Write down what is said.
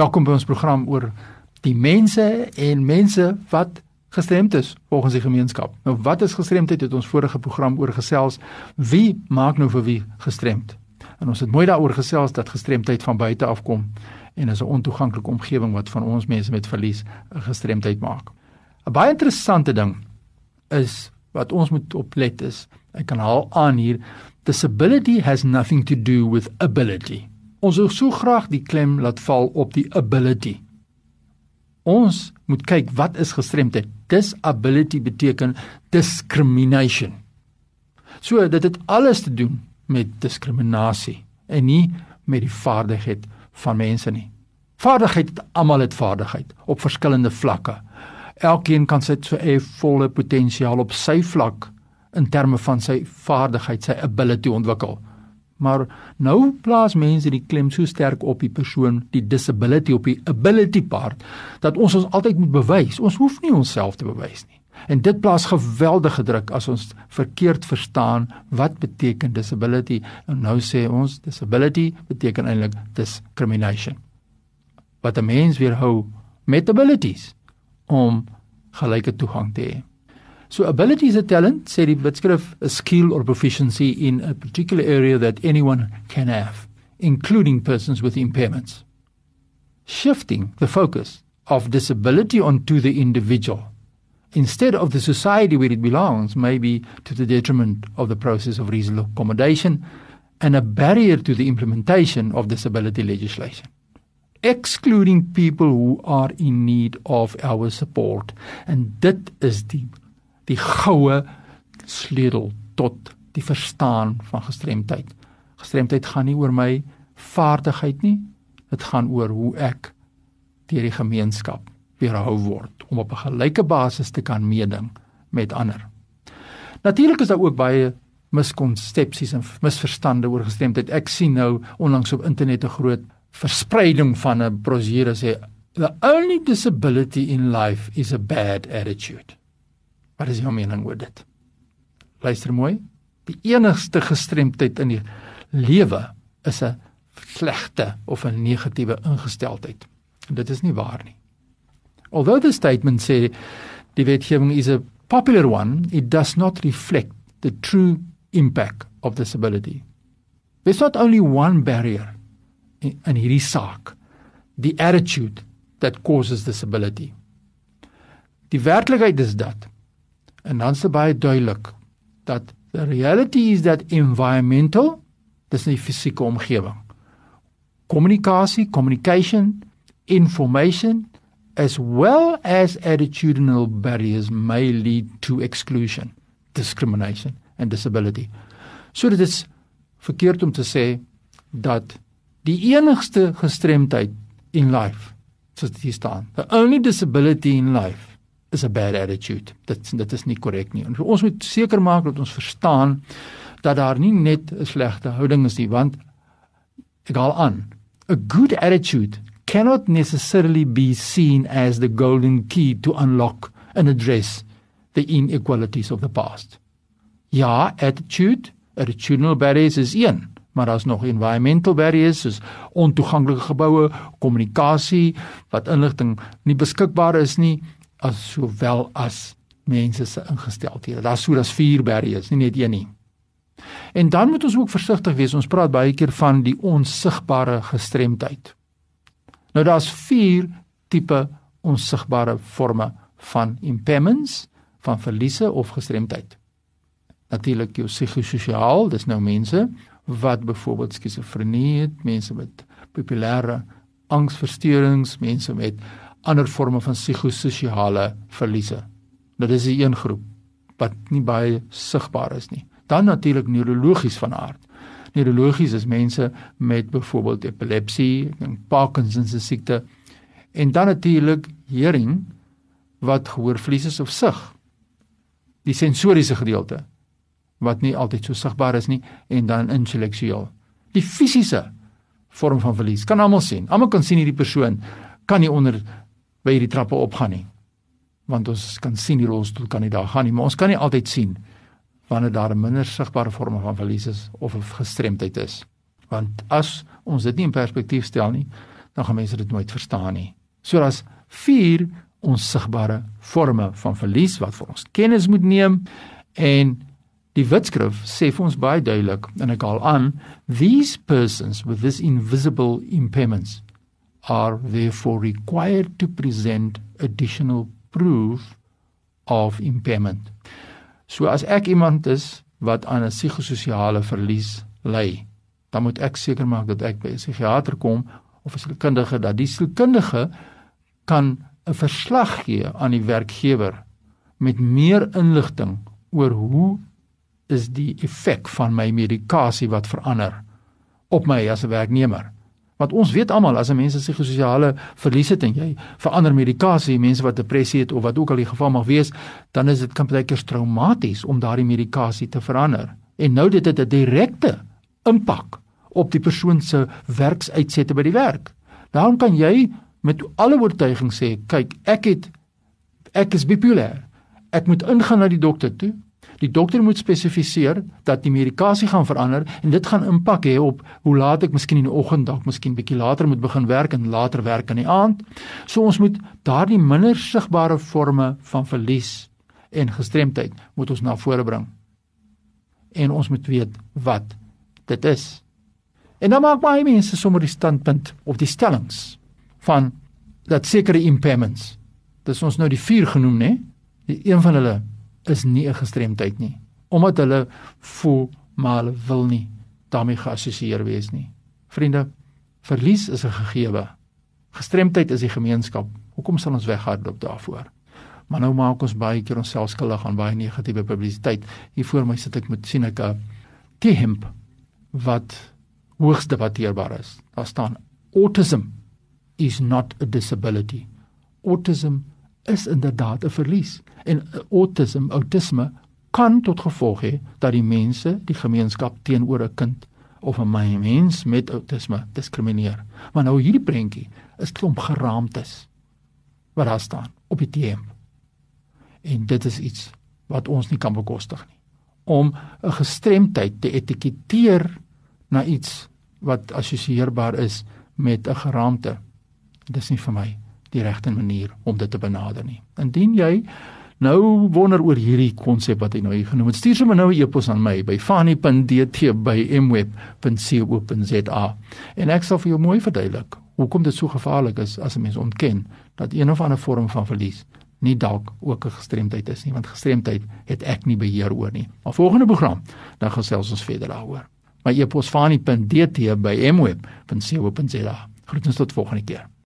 Welkom by ons program oor die mense en mense wat gestremd is volgens die gemeenskap. Nou wat is gestremdheid? Het ons vorige program oor gesels. Wie maak nou vir wie gestremd? En ons het mooi daaroor gesels dat gestremdheid van buite af kom en is 'n ontoeganklike omgewing wat van ons mense met verlies gestremdheid maak. 'n Baie interessante ding is wat ons moet oplet is. Ek kan haal aan hier disability has nothing to do with ability. Ons wil so graag die klem laat val op die ability. Ons moet kyk wat is gestremdheid. Disability beteken discrimination. So dit het alles te doen met diskriminasie en nie met die vaardigheid van mense nie. Vaardigheid, almal het vaardigheid op verskillende vlakke. Elkeen kan sy eie volle potensiaal op sy vlak in terme van sy vaardigheid, sy ability ontwikkel. Maar nou plaas mense die klem so sterk op die persoon, die disability op die ability part dat ons ons altyd moet bewys. Ons hoef nie onsself te bewys nie. En dit plaas geweldige druk as ons verkeerd verstaan wat beteken disability. En nou sê ons disability beteken eintlik discrimination. Wat 'n mens weerhou met abilities om gelyke toegang te hê. So ability is a talent, sê die Bitskrif, a skill or proficiency in a particular area that anyone can have, including persons with impairments. Shifting the focus of disability onto the individual instead of the society where it belongs, may be to the detriment of the process of reasonable accommodation and a barrier to the implementation of disability legislation. Excluding people who are in need of our support. And dit is die die goue sleutel tot die verstaan van gestremdheid. Gestremdheid gaan nie oor my vaardigheid nie. Dit gaan oor hoe ek deur die gemeenskap weerhou word om op 'n gelyke basis te kan meeding met ander. Natuurlik is daar ook baie miskonsepsies en misverstande oor gestremdheid. Ek sien nou onlangs op internet 'n groot verspreiding van 'n brosjure sê the only disability in life is a bad attitude. Wat is jou mening oor dit? Luister mooi. Die enigste gestremdheid in die lewe is 'n slegte of 'n negatiewe ingesteldheid. En dit is nie waar nie. Although the statement say die wetgewing is a popular one, it does not reflect the true impact of disability. There's not only one barrier in hierdie saak, the attitude that causes disability. Die werklikheid is dat en dan se baie duidelik dat the reality is that environmental dis nie fisieke omgewing. Kommunikasie, communication, information as well as attitudinal barriers may lead to exclusion, discrimination and disability. So dit is verkeerd om te sê dat die enigste gestremdheid in life soos dit staan, the only disability in life is a bad attitude. Dit dit is nie korrek nie. En ons moet seker maak dat ons verstaan dat daar nie net 'n slegte houding is nie, want ek haal aan, a good attitude cannot necessarily be seen as the golden key to unlock and address the inequalities of the past. Ja, attitude, attitudinal barriers is een, maar daar's nog environmental barriers soos ontoeganklike geboue, kommunikasie wat inligting nie beskikbaar is nie, as sowel as mense se ingesteldhede. Daar's so daar's vier barriers, nie net een nie. En dan moet ons ook versigtig wees. Ons praat baie keer van die onsigbare gestremdheid. Nou daar's 4 tipe onsigbare forme van impairments, van verliese of gestremdheid. Natuurlik jou psigososiaal, dis nou mense wat byvoorbeeld skizofrenie het, mense met bipolêre angsversteurings, mense met ander forme van psigososiale verliese. Dit is 'n een groep wat nie baie sigbaar is nie. Dan natuurlik neurologies van aard neurologies is mense met byvoorbeeld epilepsie Parkinson se siekte en dan natuurlik hearing wat gehoorverlies is of sig die sensoriese gedeelte wat nie altyd so sigbaar is nie en dan intellektueel die fisiese vorm van verlies kan almal sien almal kan sien hierdie persoon kan nie onder by hierdie trappe opgaan nie want ons kan sien die rolstoel kan nie daar gaan nie maar ons kan nie altyd sien wanneer daar 'n minder sigbare vorm van verlies is of 'n gestremdheid is. Want as ons dit nie in perspektief stel nie, dan gaan mense dit nooit verstaan nie. So daar's vier onsigbare forme van verlies wat vir ons kennis moet neem en die Witskrif sê vir ons baie duidelik en ek haal aan these persons with this invisible impairments are therefore required to present additional proof of impairment. So as ek iemand is wat aan 'n psigososiale verlies ly, dan moet ek seker maak dat ek by 'n psigiater kom of 'n sielkundige dat die sielkundige kan 'n verslag gee aan die werkgewer met meer inligting oor hoe is die effek van my medikasie wat verander op my as 'n werknemer. Want ons weet almal as 'n mens se psigososiale verlies het en jy verander medikasie, mense wat depressie het of wat ook al die geval mag wees, dan is dit kan baie keer traumaties om daardie medikasie te verander. En nou dit het 'n direkte impak op die persoon se werksuitsette by die werk. Daarom kan jy met alle oortuiging sê, kyk, ek het ek is bipolêr. Ek moet ingaan na die dokter toe. Die dokter moet spesifiseer dat die medikasie gaan verander en dit gaan impak hê op hoe laat ek miskien in die oggend dalk miskien bietjie later moet begin werk en later werk in die aand. So ons moet daardie minder sigbare forme van verlies en gestremdheid moet ons na vore bring. En ons moet weet wat dit is. En dan maak baie mense sommer die standpunt of die stellings van dat sekere impairments. Dis ons nou die vier genoem, né? Die een van hulle is nie 'n gestremdheid nie, omdat hulle voel maar hulle wil nie daarmee geassosieer wees nie. Vriende, verlies is 'n gegewe. Gestremdheid is die gemeenskap. Hoekom sal ons weghardloop daarvoor? Maar nou maak ons baie keer onsself skuldig aan baie negatiewe publisiteit. Hier voor my sit ek met sien ek 'n T-hemp wat hoogs debatteerbaar is. Daar staan autism is not a disability. Autism is inderdaad 'n verlies en autism, autisme kan tot gevolg hê dat die mense, die gemeenskap teenoor 'n kind of 'n mens met autisme diskrimineer. Maar nou hierdie prentjie is klomp geraamtes wat daar staan op die TM. En dit is iets wat ons nie kan bekostig nie om 'n gestremdheid te etiketeer na iets wat assosieerbaar is met 'n geraamte. Dis nie vir my die regte manier om dit te benader nie. Indien jy nou wonder oor hierdie konsep wat hy nou hier genoem het, stuur sommer nou 'n e-pos aan my by fani.dt@mweb.co.za en ek sal vir jou mooi verduidelik hoekom dit so gevaarlik is as 'n mens ontken dat een of ander vorm van verlies nie dalk ook 'n gestremdheid is nie want gestremdheid het ek nie beheer oor nie. Maar volgende program dan gesels ons verder daaroor. My e-pos fani.dt by mweb.co.za. Groetens tot volgende keer.